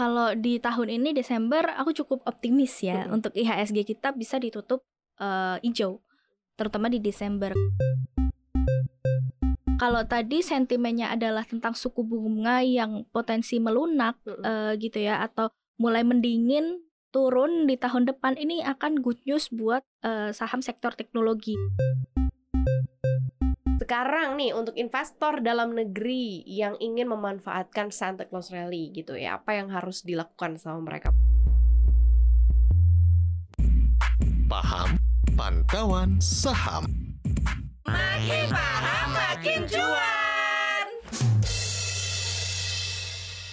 Kalau di tahun ini Desember aku cukup optimis ya Mhm. untuk IHSG kita bisa ditutup eh, hijau, terutama di Desember. Kalau tadi sentimennya adalah tentang suku bunga yang potensi melunak eh, gitu ya atau mulai mendingin turun di tahun depan ini akan good news buat eh, saham sektor teknologi. Sekarang nih untuk investor dalam negeri yang ingin memanfaatkan Santa Claus Rally gitu ya, apa yang harus dilakukan sama mereka? Paham Pantauan Saham. Makin paham makin cuan.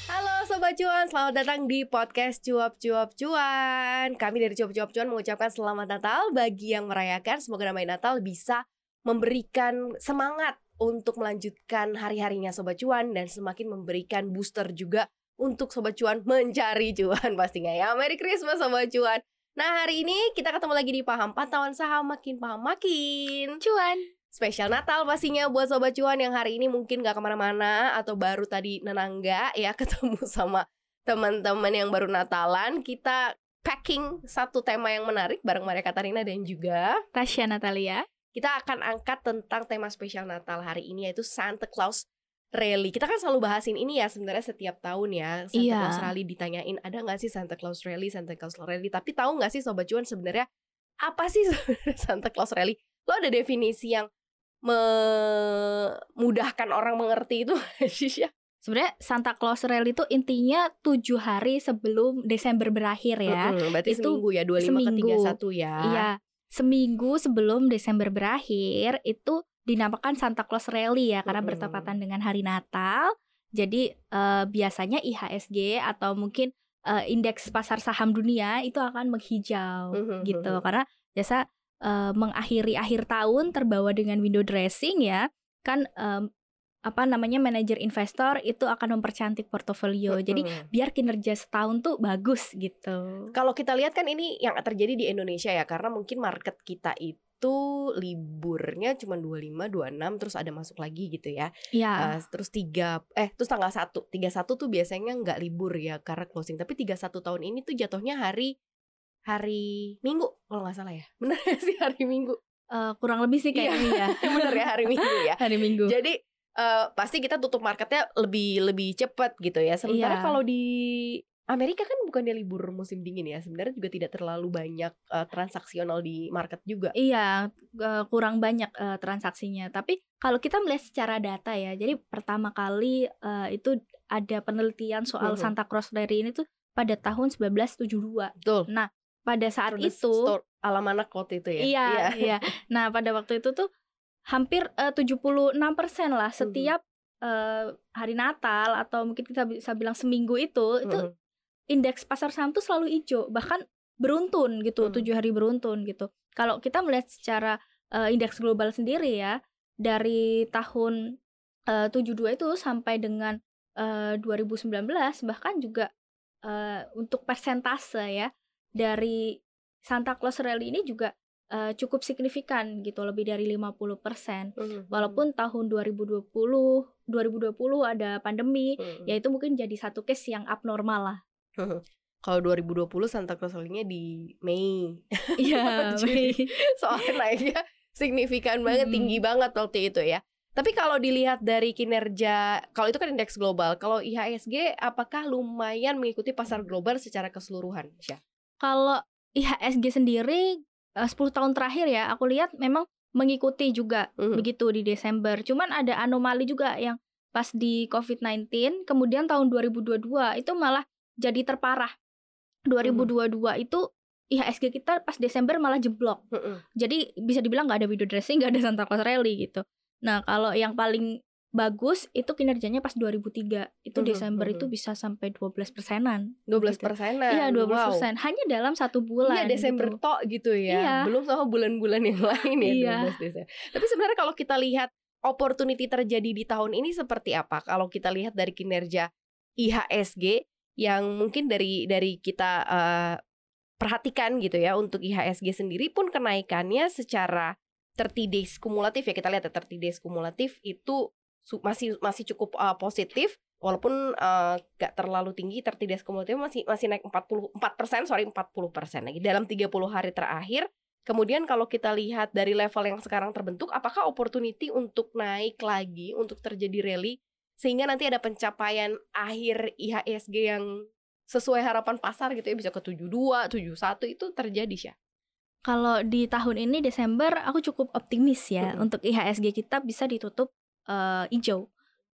Halo Sobat Cuan, selamat datang di podcast Cuap Cuap Cuan. Kami dari Cuap Cuap Cuan mengucapkan selamat Natal bagi yang merayakan. Semoga namanya Natal bisa memberikan semangat untuk melanjutkan hari-harinya Sobat Cuan dan semakin memberikan booster juga untuk Sobat Cuan mencari cuan pastinya ya. Merry Christmas Sobat Cuan. Nah hari ini kita ketemu lagi di Paham Pantauan Saham Makin Paham Makin Cuan. spesial Natal pastinya buat Sobat Cuan yang hari ini mungkin gak ke mana-mana atau baru tadi nenangga ya ketemu sama teman-teman yang baru Natalan kita packing satu tema yang menarik bareng Maria Katarina dan juga Tasya Natalia. Kita akan angkat tentang tema spesial Natal hari ini yaitu Santa Claus Rally. Kita kan selalu bahasin ini ya sebenarnya setiap tahun ya Santa Iya. Claus Rally ditanyain ada nggak sih Santa Claus Rally, Santa Claus Rally. Tapi tahu nggak sih Sobat Cuan sebenarnya apa sih Santa Claus Rally? Lo ada definisi yang memudahkan orang mengerti itu sih ya? Sebenarnya Santa Claus Rally itu intinya tujuh hari sebelum Desember berakhir ya. Mm-mm, berarti Itu seminggu ya 25 seminggu. ke 31 ya. Iya, seminggu sebelum Desember berakhir itu dinamakan Santa Claus Rally ya karena Mm-mm. bertepatan dengan hari Natal. Jadi eh, biasanya IHSG atau mungkin eh, indeks pasar saham dunia itu akan menghijau Mhm, gitu karena biasa eh, mengakhiri akhir tahun terbawa dengan window dressing ya kan em, apa namanya manajer investor itu akan mempercantik portofolio. Jadi biar kinerja setahun tuh bagus gitu. Kalau kita lihat kan ini yang terjadi di Indonesia ya karena mungkin market kita itu liburnya cuma 25, 26 terus ada masuk lagi gitu ya. Iya. Eh, terus tiga eh terus tanggal 1. 31 tuh biasanya nggak libur ya karena closing. Tapi 31 tahun ini tuh jatuhnya hari hari Minggu kalau nggak salah ya. Nggak sih hari Minggu? Eh, kurang lebih sih kayaknya ya. Bener ya hari Minggu ya. Hari Minggu. Jadi eh, pasti kita tutup marketnya lebih lebih cepat gitu ya. Sementara Iya. kalau di Amerika kan bukannya libur musim dingin ya. Sebenarnya juga tidak terlalu banyak eh, transaksional di market juga. Iya, kurang banyak eh, transaksinya. Tapi kalau kita melihat secara data ya, jadi pertama kali eh, itu ada penelitian soal Mhm. Santa Claus Rally ini tuh pada tahun 1972. Betul. Nah, pada saat the itu alamanak waktu itu ya. Iya, iya. Nah, pada waktu itu tuh hampir eh, 76% lah Mhm. setiap eh, hari Natal atau mungkin kita bisa bilang seminggu itu itu Mhm. indeks pasar saham tuh selalu hijau, bahkan beruntun gitu, tujuh hari beruntun gitu. Kalau kita melihat secara eh, indeks global sendiri ya, dari tahun eh, 72 itu sampai dengan eh, 2019 bahkan juga eh, untuk persentase ya dari Santa Claus Rally ini juga eh, cukup signifikan gitu, lebih dari 50%. Mhm. Walaupun tahun 2020 2020 ada pandemi, Mhm. ya itu mungkin jadi satu case yang abnormal lah. Kalau 2020 Santa Claus Rally-nya di Mei. Iya, Mei. Soalnya naiknya signifikan banget, Mhm. tinggi banget waktu itu ya. Tapi kalau dilihat dari kinerja, kalau itu kan indeks global, kalau IHSG apakah lumayan mengikuti pasar global secara keseluruhan? Syah? Kalau IHSG sendiri eh, 10 tahun terakhir ya, aku lihat memang mengikuti juga Mhm. begitu di Desember. Cuman ada anomali juga yang pas di COVID-19, kemudian tahun 2022 itu malah jadi terparah. 2022 itu IHSG kita pas Desember malah jeblok. Mhm. Jadi bisa dibilang nggak ada window dressing, nggak ada Santa Claus Rally gitu. Nah kalau yang paling bagus itu kinerjanya pas 2003 itu Mhm, Desember mhm. itu bisa sampai 12 persenan. 12 Gitu. persenan. Iya 12 Wow. persen hanya dalam satu bulan. Iya Desember gitu. tok gitu ya. Iya. Belum sama bulan-bulan yang lain ya Iya. 12 Desember. Tapi sebenarnya kalau kita lihat opportunity terjadi di tahun ini seperti apa? Kalau kita lihat dari kinerja IHSG yang mungkin dari dari kita eh, perhatikan gitu ya untuk IHSG sendiri pun kenaikannya secara 30 days kumulatif ya kita lihat ya 30 days kumulatif itu masih masih cukup uh, positif walaupun eh, nggak terlalu tinggi 30 days cumulative masih masih naik 44% sorry 40% lagi dalam 30 hari terakhir Kemudian kalau kita lihat dari level yang sekarang terbentuk, apakah opportunity untuk naik lagi, untuk terjadi rally, sehingga nanti ada pencapaian akhir IHSG yang sesuai harapan pasar gitu ya, bisa ke 72, 71 itu terjadi sih. Kalau di tahun ini Desember aku cukup optimis ya Mhm. untuk IHSG kita bisa ditutup eh, hijau,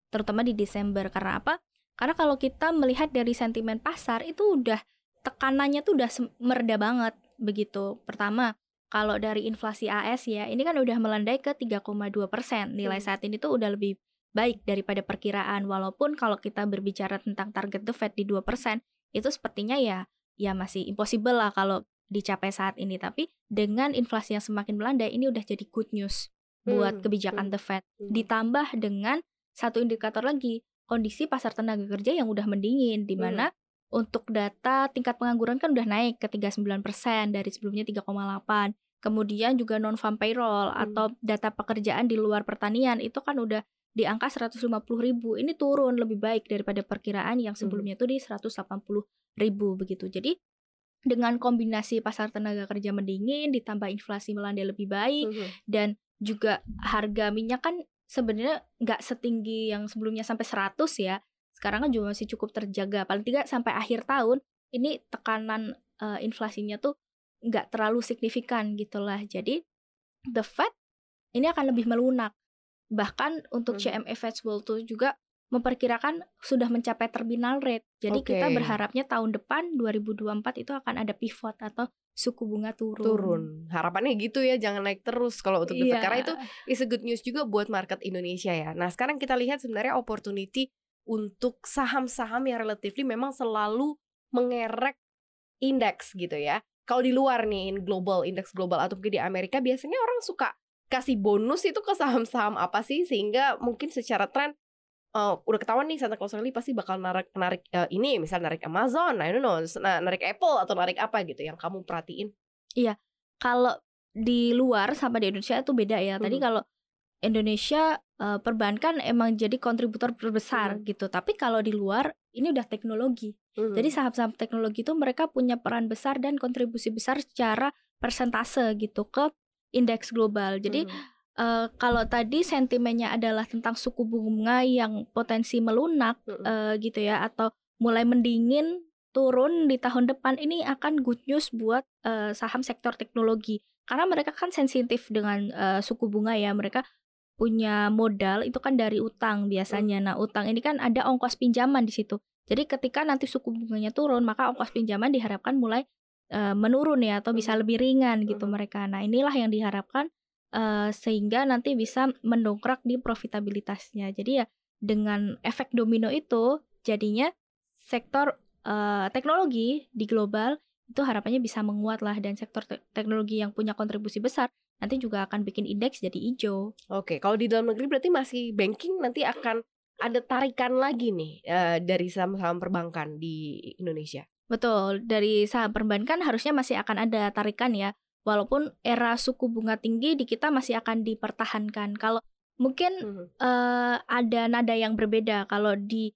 terutama di Desember. Karena apa? Karena kalau kita melihat dari sentimen pasar itu udah tekanannya tuh udah mereda banget begitu. Pertama, kalau dari inflasi AS ya, ini kan udah melandai ke 3,2 persen. Nilai Hmm. saat ini tuh udah lebih baik daripada perkiraan. Walaupun kalau kita berbicara tentang target the Fed di 2 persen, itu sepertinya ya ya masih impossible lah kalau dicapai saat ini. Tapi dengan inflasi yang semakin melandai, ini udah jadi good news buat Hmm, kebijakan hmm, the Fed. hmm. Ditambah dengan satu indikator lagi, kondisi pasar tenaga kerja yang udah mendingin, di Hmm. mana untuk data tingkat pengangguran kan udah naik ke 39% dari sebelumnya 3,8. Kemudian juga non-farm payroll Hmm. atau data pekerjaan di luar pertanian itu kan udah di angka 150 ribu. Ini turun lebih baik daripada perkiraan yang sebelumnya itu di 180 ribu begitu. Jadi dengan kombinasi pasar tenaga kerja mendingin ditambah inflasi melandai lebih baik Mhm. dan juga harga minyak kan sebenarnya nggak setinggi yang sebelumnya sampai 100 ya. Sekarang kan juga masih cukup terjaga. Paling tidak sampai akhir tahun ini tekanan eh, inflasinya tuh nggak terlalu signifikan gitulah. Jadi the Fed ini akan lebih melunak. Bahkan untuk Mhm. CME Fed World tuh juga memperkirakan sudah mencapai terminal rate. Jadi kita Oke. berharapnya tahun depan 2024 itu akan ada pivot atau suku bunga turun. turun. Harapannya gitu ya, jangan naik terus kalau untuk Fed. Iya. Karena itu is a good news juga buat market Indonesia ya. Nah, sekarang kita lihat sebenarnya opportunity untuk saham-saham yang relatively memang selalu mengerek indeks gitu ya. Kalau di luar nih, in global, indeks global atau mungkin di Amerika biasanya orang suka kasih bonus itu ke saham-saham apa sih sehingga mungkin secara tren eh, udah ketahuan nih Santa Claus Rally pasti bakal narik narik eh, ini misal narik Amazon, I don't know, narik Apple atau narik apa gitu yang kamu perhatiin. kalau di luar sama di Indonesia itu beda ya. Tadi Mhm. kalau Indonesia eh, perbankan emang jadi kontributor terbesar Mhm. gitu. Tapi kalau di luar ini udah teknologi. Mhm. Jadi saham-saham teknologi itu mereka punya peran besar dan kontribusi besar secara persentase gitu ke indeks global. Jadi Mhm. Eh, kalau tadi sentimennya adalah tentang suku bunga yang potensi melunak Mhm. eh, gitu ya atau mulai mendingin turun di tahun depan ini akan good news buat eh, saham sektor teknologi. Karena mereka kan sensitif dengan eh, suku bunga ya mereka punya modal itu kan dari utang biasanya. Nah utang ini kan ada ongkos pinjaman di situ. Jadi ketika nanti suku bunganya turun maka ongkos pinjaman diharapkan mulai eh, menurun ya atau bisa lebih ringan gitu mereka. Nah inilah yang diharapkan eh, sehingga nanti bisa mendongkrak di profitabilitasnya jadi ya dengan efek domino itu jadinya sektor eh, teknologi di global itu harapannya bisa menguat lah dan sektor te- teknologi yang punya kontribusi besar nanti juga akan bikin indeks jadi hijau. Oke, kalau di dalam negeri berarti masih banking nanti akan ada tarikan lagi nih eh, dari saham-saham perbankan di Indonesia. Betul, dari saham perbankan harusnya masih akan ada tarikan ya. Walaupun era suku bunga tinggi di kita masih akan dipertahankan. Kalau mungkin Mhm. eh, ada nada yang berbeda. Kalau di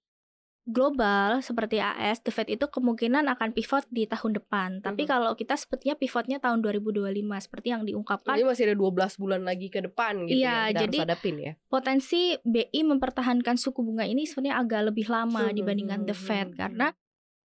global seperti AS, The Fed itu kemungkinan akan pivot di tahun depan. Tapi Mhm. kalau kita sepertinya pivotnya tahun 2025 seperti yang diungkapkan Jadi masih ada 12 bulan lagi ke depan gitu Iya, ya. Kita jadi- harus hadapin ya. potensi BI mempertahankan suku bunga ini sebenarnya agak lebih lama Mhm, dibandingkan The mhm, Fed mhm. karena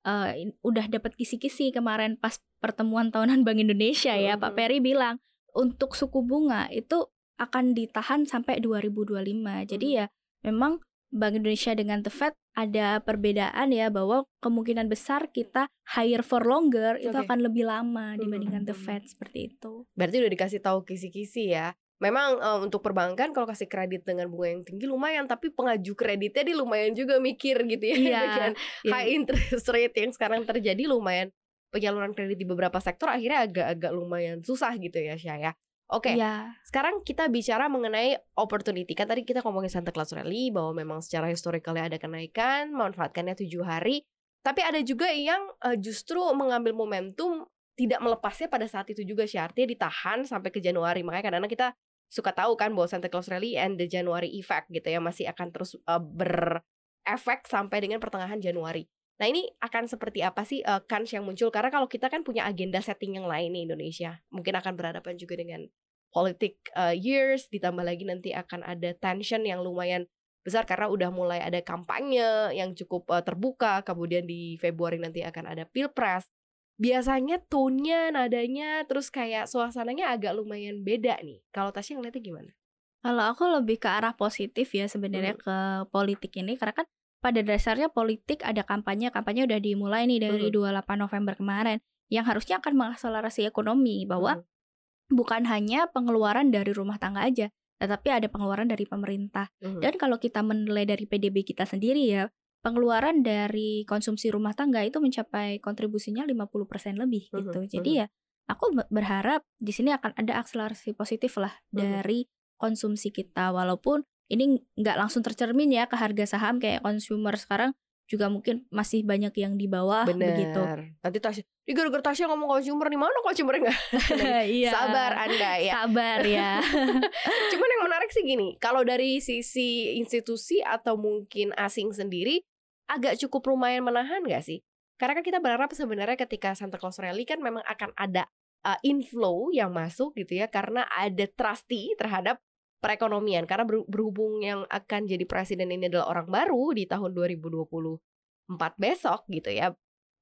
eh, in- udah dapat kisi-kisi kemarin pas pertemuan tahunan Bank Indonesia ya Pak. Peri bilang untuk suku bunga itu akan ditahan sampai 2025. Jadi Mhm. ya memang Bank Indonesia dengan The Fed ada perbedaan ya bahwa kemungkinan besar kita higher for longer itu Oke. akan lebih lama dibandingkan The Mhm. Fed seperti itu. Berarti udah dikasih tahu kisi-kisi ya. Memang eh, untuk perbankan kalau kasih kredit dengan bunga yang tinggi lumayan, tapi pengaju kreditnya dia lumayan juga mikir gitu ya. Dengan iya. high interest rate yang sekarang terjadi lumayan penyaluran kredit di beberapa sektor akhirnya agak-agak lumayan susah gitu ya Syah ya. Oke, Iya. sekarang kita bicara mengenai opportunity. Kan tadi kita ngomongin Santa Claus Rally bahwa memang secara historicalnya ada kenaikan, manfaatkannya tujuh hari. Tapi ada juga yang eh, justru mengambil momentum tidak melepasnya pada saat itu juga sih. Artinya ditahan sampai ke Januari. Makanya kadang-kadang kita suka tahu kan bahwa Santa Claus Rally and the January effect gitu ya masih akan terus eh, ber efek sampai dengan pertengahan Januari. Nah ini akan seperti apa sih uh, kans yang muncul? Karena kalau kita kan punya agenda setting yang lain nih Indonesia, mungkin akan berhadapan juga dengan politik uh, years, ditambah lagi nanti akan ada tension yang lumayan besar karena udah mulai ada kampanye yang cukup uh, terbuka, kemudian di Februari nanti akan ada pilpres. Biasanya tone-nya, nadanya, terus kayak suasananya agak lumayan beda nih. Kalau Tasya ngeliatnya gimana? Kalau aku lebih ke arah positif ya sebenarnya Hmm. ke politik ini karena kan pada dasarnya politik ada kampanye, kampanye udah dimulai nih dari Mhm. 28 November kemarin yang harusnya akan mengakselerasi ekonomi bahwa Mhm. bukan hanya pengeluaran dari rumah tangga aja, tetapi ada pengeluaran dari pemerintah. Mhm. Dan kalau kita menilai dari PDB kita sendiri ya, pengeluaran dari konsumsi rumah tangga itu mencapai kontribusinya 50% lebih Mhm, gitu. Jadi ya aku be- berharap di sini akan ada akselerasi positif lah dari konsumsi kita walaupun ini nggak langsung tercermin ya ke harga saham kayak consumer sekarang juga mungkin masih banyak yang di bawah begitu. Bener. Nanti Tasya, di gara-gara Tasya ngomong consumer nih mana consumer enggak? Iya. Sabar Anda ya. Sabar ya. Cuman yang menarik sih gini, kalau dari sisi institusi atau mungkin asing sendiri agak cukup lumayan menahan gak sih? Karena kan kita berharap sebenarnya ketika Santa Claus Rally kan memang akan ada uh, inflow yang masuk gitu ya karena ada trusty terhadap perekonomian karena ber- berhubung yang akan jadi presiden ini adalah orang baru di tahun 2024 besok gitu ya.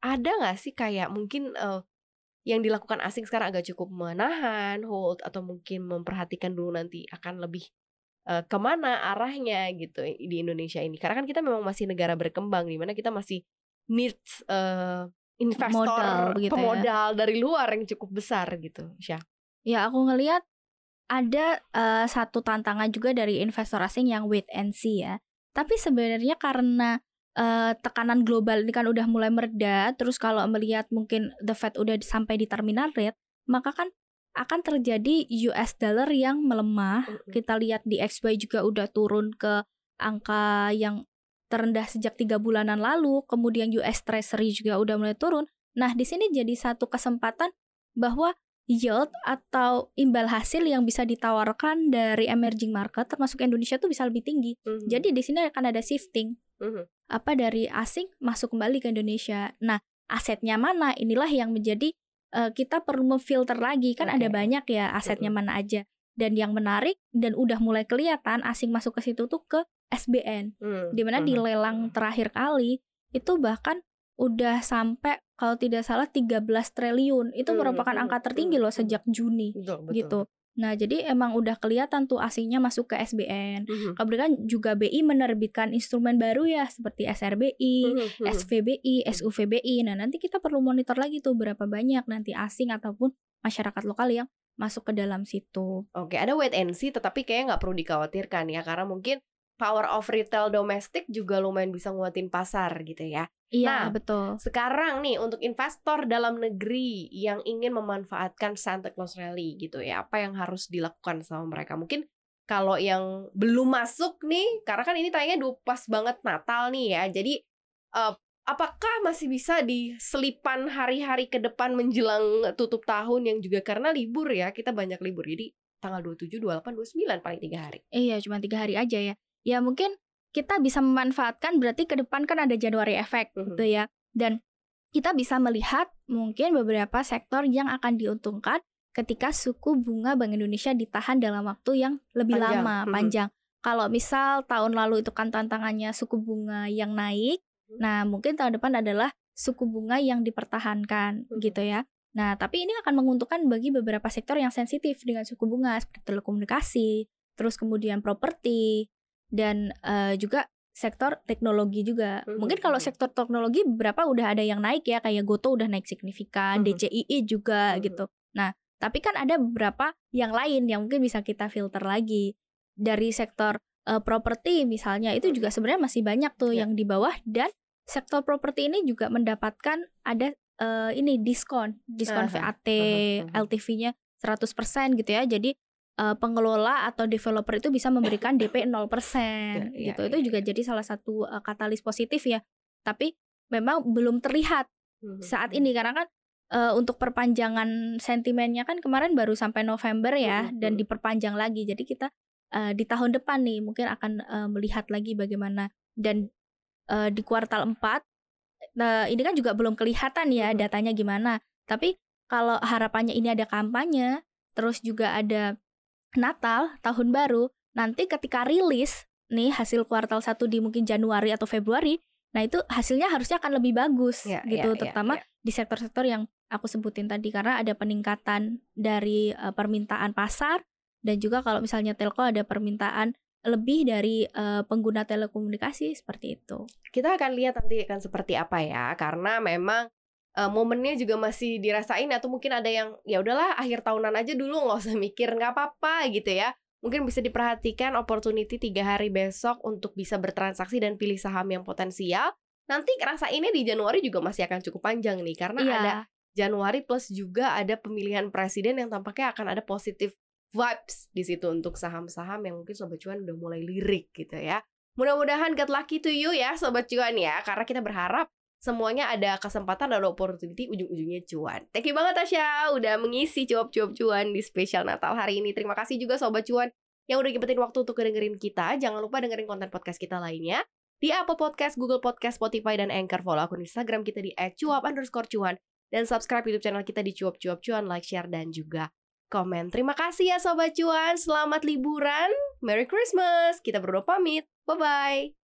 Ada nggak sih kayak mungkin uh, yang dilakukan asing sekarang agak cukup menahan, hold atau mungkin memperhatikan dulu nanti akan lebih uh, ke mana arahnya gitu di Indonesia ini. Karena kan kita memang masih negara berkembang di mana kita masih needs uh, investor Modal ya. pemodal dari luar yang cukup besar gitu, Syah. Ya, aku ngelihat ada eh, satu tantangan juga dari investor asing yang wait and see ya. Tapi sebenarnya karena eh, tekanan global ini kan udah mulai mereda, terus kalau melihat mungkin the Fed udah sampai di terminal rate, maka kan akan terjadi US dollar yang melemah. Mm-mm. Kita lihat di XY juga udah turun ke angka yang terendah sejak tiga bulanan lalu. Kemudian US Treasury juga udah mulai turun. Nah, di sini jadi satu kesempatan bahwa yield atau imbal hasil yang bisa ditawarkan dari emerging market termasuk Indonesia tuh bisa lebih tinggi. Mhm. Jadi di sini akan ada shifting Mhm. apa dari asing masuk kembali ke Indonesia. Nah, asetnya mana? Inilah yang menjadi eh, kita perlu memfilter lagi kan ada Oke. banyak ya asetnya mana aja. Dan yang menarik dan udah mulai kelihatan asing masuk ke situ tuh ke SBN. Mhm. Di mana di Mhm. lelang terakhir kali itu bahkan udah sampai kalau tidak salah 13 triliun. Itu Hmm, merupakan hmm, angka tertinggi hmm, loh hmm. sejak Juni betul, betul. gitu. Nah, jadi emang udah kelihatan tuh asingnya masuk ke SBN. Mhm. Kemudian juga BI menerbitkan instrumen baru ya seperti SRBI, Mhm. Mhm. SVBI, SUVBI. Nah, nanti kita perlu monitor lagi tuh berapa banyak nanti asing ataupun masyarakat lokal yang masuk ke dalam situ. Oke, ada wait and see, tetapi kayaknya nggak perlu dikhawatirkan ya, karena mungkin power of retail domestik juga lumayan bisa nguatin pasar gitu ya. Iya, Nah, betul. Sekarang nih untuk investor dalam negeri yang ingin memanfaatkan Santa Claus Rally gitu ya, apa yang harus dilakukan sama mereka? Mungkin kalau yang belum masuk nih, karena kan ini tayangnya pas banget Natal nih ya, jadi eh, apakah masih bisa diselipan hari-hari ke depan menjelang tutup tahun yang juga karena libur ya, kita banyak libur, jadi tanggal 27, 28, 29 paling tiga hari. Iya, cuma tiga hari aja ya. Ya mungkin kita bisa memanfaatkan berarti ke depan kan ada Januari effect Mhm. gitu ya. Dan kita bisa melihat mungkin beberapa sektor yang akan diuntungkan ketika suku bunga Bank Indonesia ditahan dalam waktu yang lebih Panjang. lama, Mhm. panjang. Kalau misal tahun lalu itu kan tantangannya suku bunga yang naik, Mhm. nah mungkin tahun depan adalah suku bunga yang dipertahankan Mhm. gitu ya. Nah, tapi ini akan menguntungkan bagi beberapa sektor yang sensitif dengan suku bunga seperti telekomunikasi, terus kemudian properti dan eh, juga sektor teknologi juga. Mhm, Mungkin kalau mhm. sektor teknologi beberapa udah ada yang naik ya kayak Goto udah naik signifikan, Mhm. DCII juga Mhm. gitu. Nah, tapi kan ada beberapa yang lain yang mungkin bisa kita filter lagi dari sektor eh, properti misalnya itu juga sebenarnya masih banyak tuh Ya. yang di bawah dan sektor properti ini juga mendapatkan ada eh, ini diskon, diskon Aha, VAT, aha. LTV-nya 100% gitu ya. Jadi eh, pengelola atau developer itu bisa memberikan DP 0% Ya, gitu. ya, Itu ya, juga ya. jadi salah satu eh, katalis positif ya. Tapi memang belum terlihat Mhm. saat ini karena kan eh, untuk perpanjangan sentimennya kan kemarin baru sampai November ya Mhm, dan mhm. diperpanjang lagi. Jadi kita eh, di tahun depan nih mungkin akan eh, melihat lagi bagaimana dan eh, di kuartal 4 Nah, ini kan juga belum kelihatan ya datanya gimana. Tapi kalau harapannya ini ada kampanye, terus juga ada Natal, tahun baru, nanti ketika rilis nih hasil kuartal 1 di mungkin Januari atau Februari, nah itu hasilnya harusnya akan lebih bagus Ya, gitu, ya, terutama ya. di sektor-sektor yang aku sebutin tadi karena ada peningkatan dari eh, permintaan pasar dan juga kalau misalnya telco ada permintaan lebih dari eh, pengguna telekomunikasi seperti itu. Kita akan lihat nanti akan seperti apa ya, karena memang eh, momennya juga masih dirasain atau mungkin ada yang ya udahlah akhir tahunan aja dulu nggak usah mikir nggak apa-apa gitu ya. Mungkin bisa diperhatikan opportunity tiga hari besok untuk bisa bertransaksi dan pilih saham yang potensial. Nanti ngerasainnya di Januari juga masih akan cukup panjang nih karena Iya. ada Januari plus juga ada pemilihan presiden yang tampaknya akan ada positif vibes di situ untuk saham-saham yang mungkin sobat cuan udah mulai lirik gitu ya. Mudah-mudahan get lucky to you ya sobat cuan ya karena kita berharap semuanya ada kesempatan ada opportunity ujung-ujungnya cuan. Thank you banget Tasya udah mengisi cuap-cuap cuan di spesial Natal hari ini. Terima kasih juga sobat cuan yang udah nyempetin waktu untuk dengerin kita. Jangan lupa dengerin konten podcast kita lainnya di Apple Podcast, Google Podcast, Spotify, dan Anchor. Follow akun Instagram kita di @cuap underscore cuan dan subscribe YouTube channel kita di cuap cuap cuan, like, share, dan juga komen. Terima kasih ya Sobat Cuan, selamat liburan, Merry Christmas. Kita berdua pamit, bye-bye.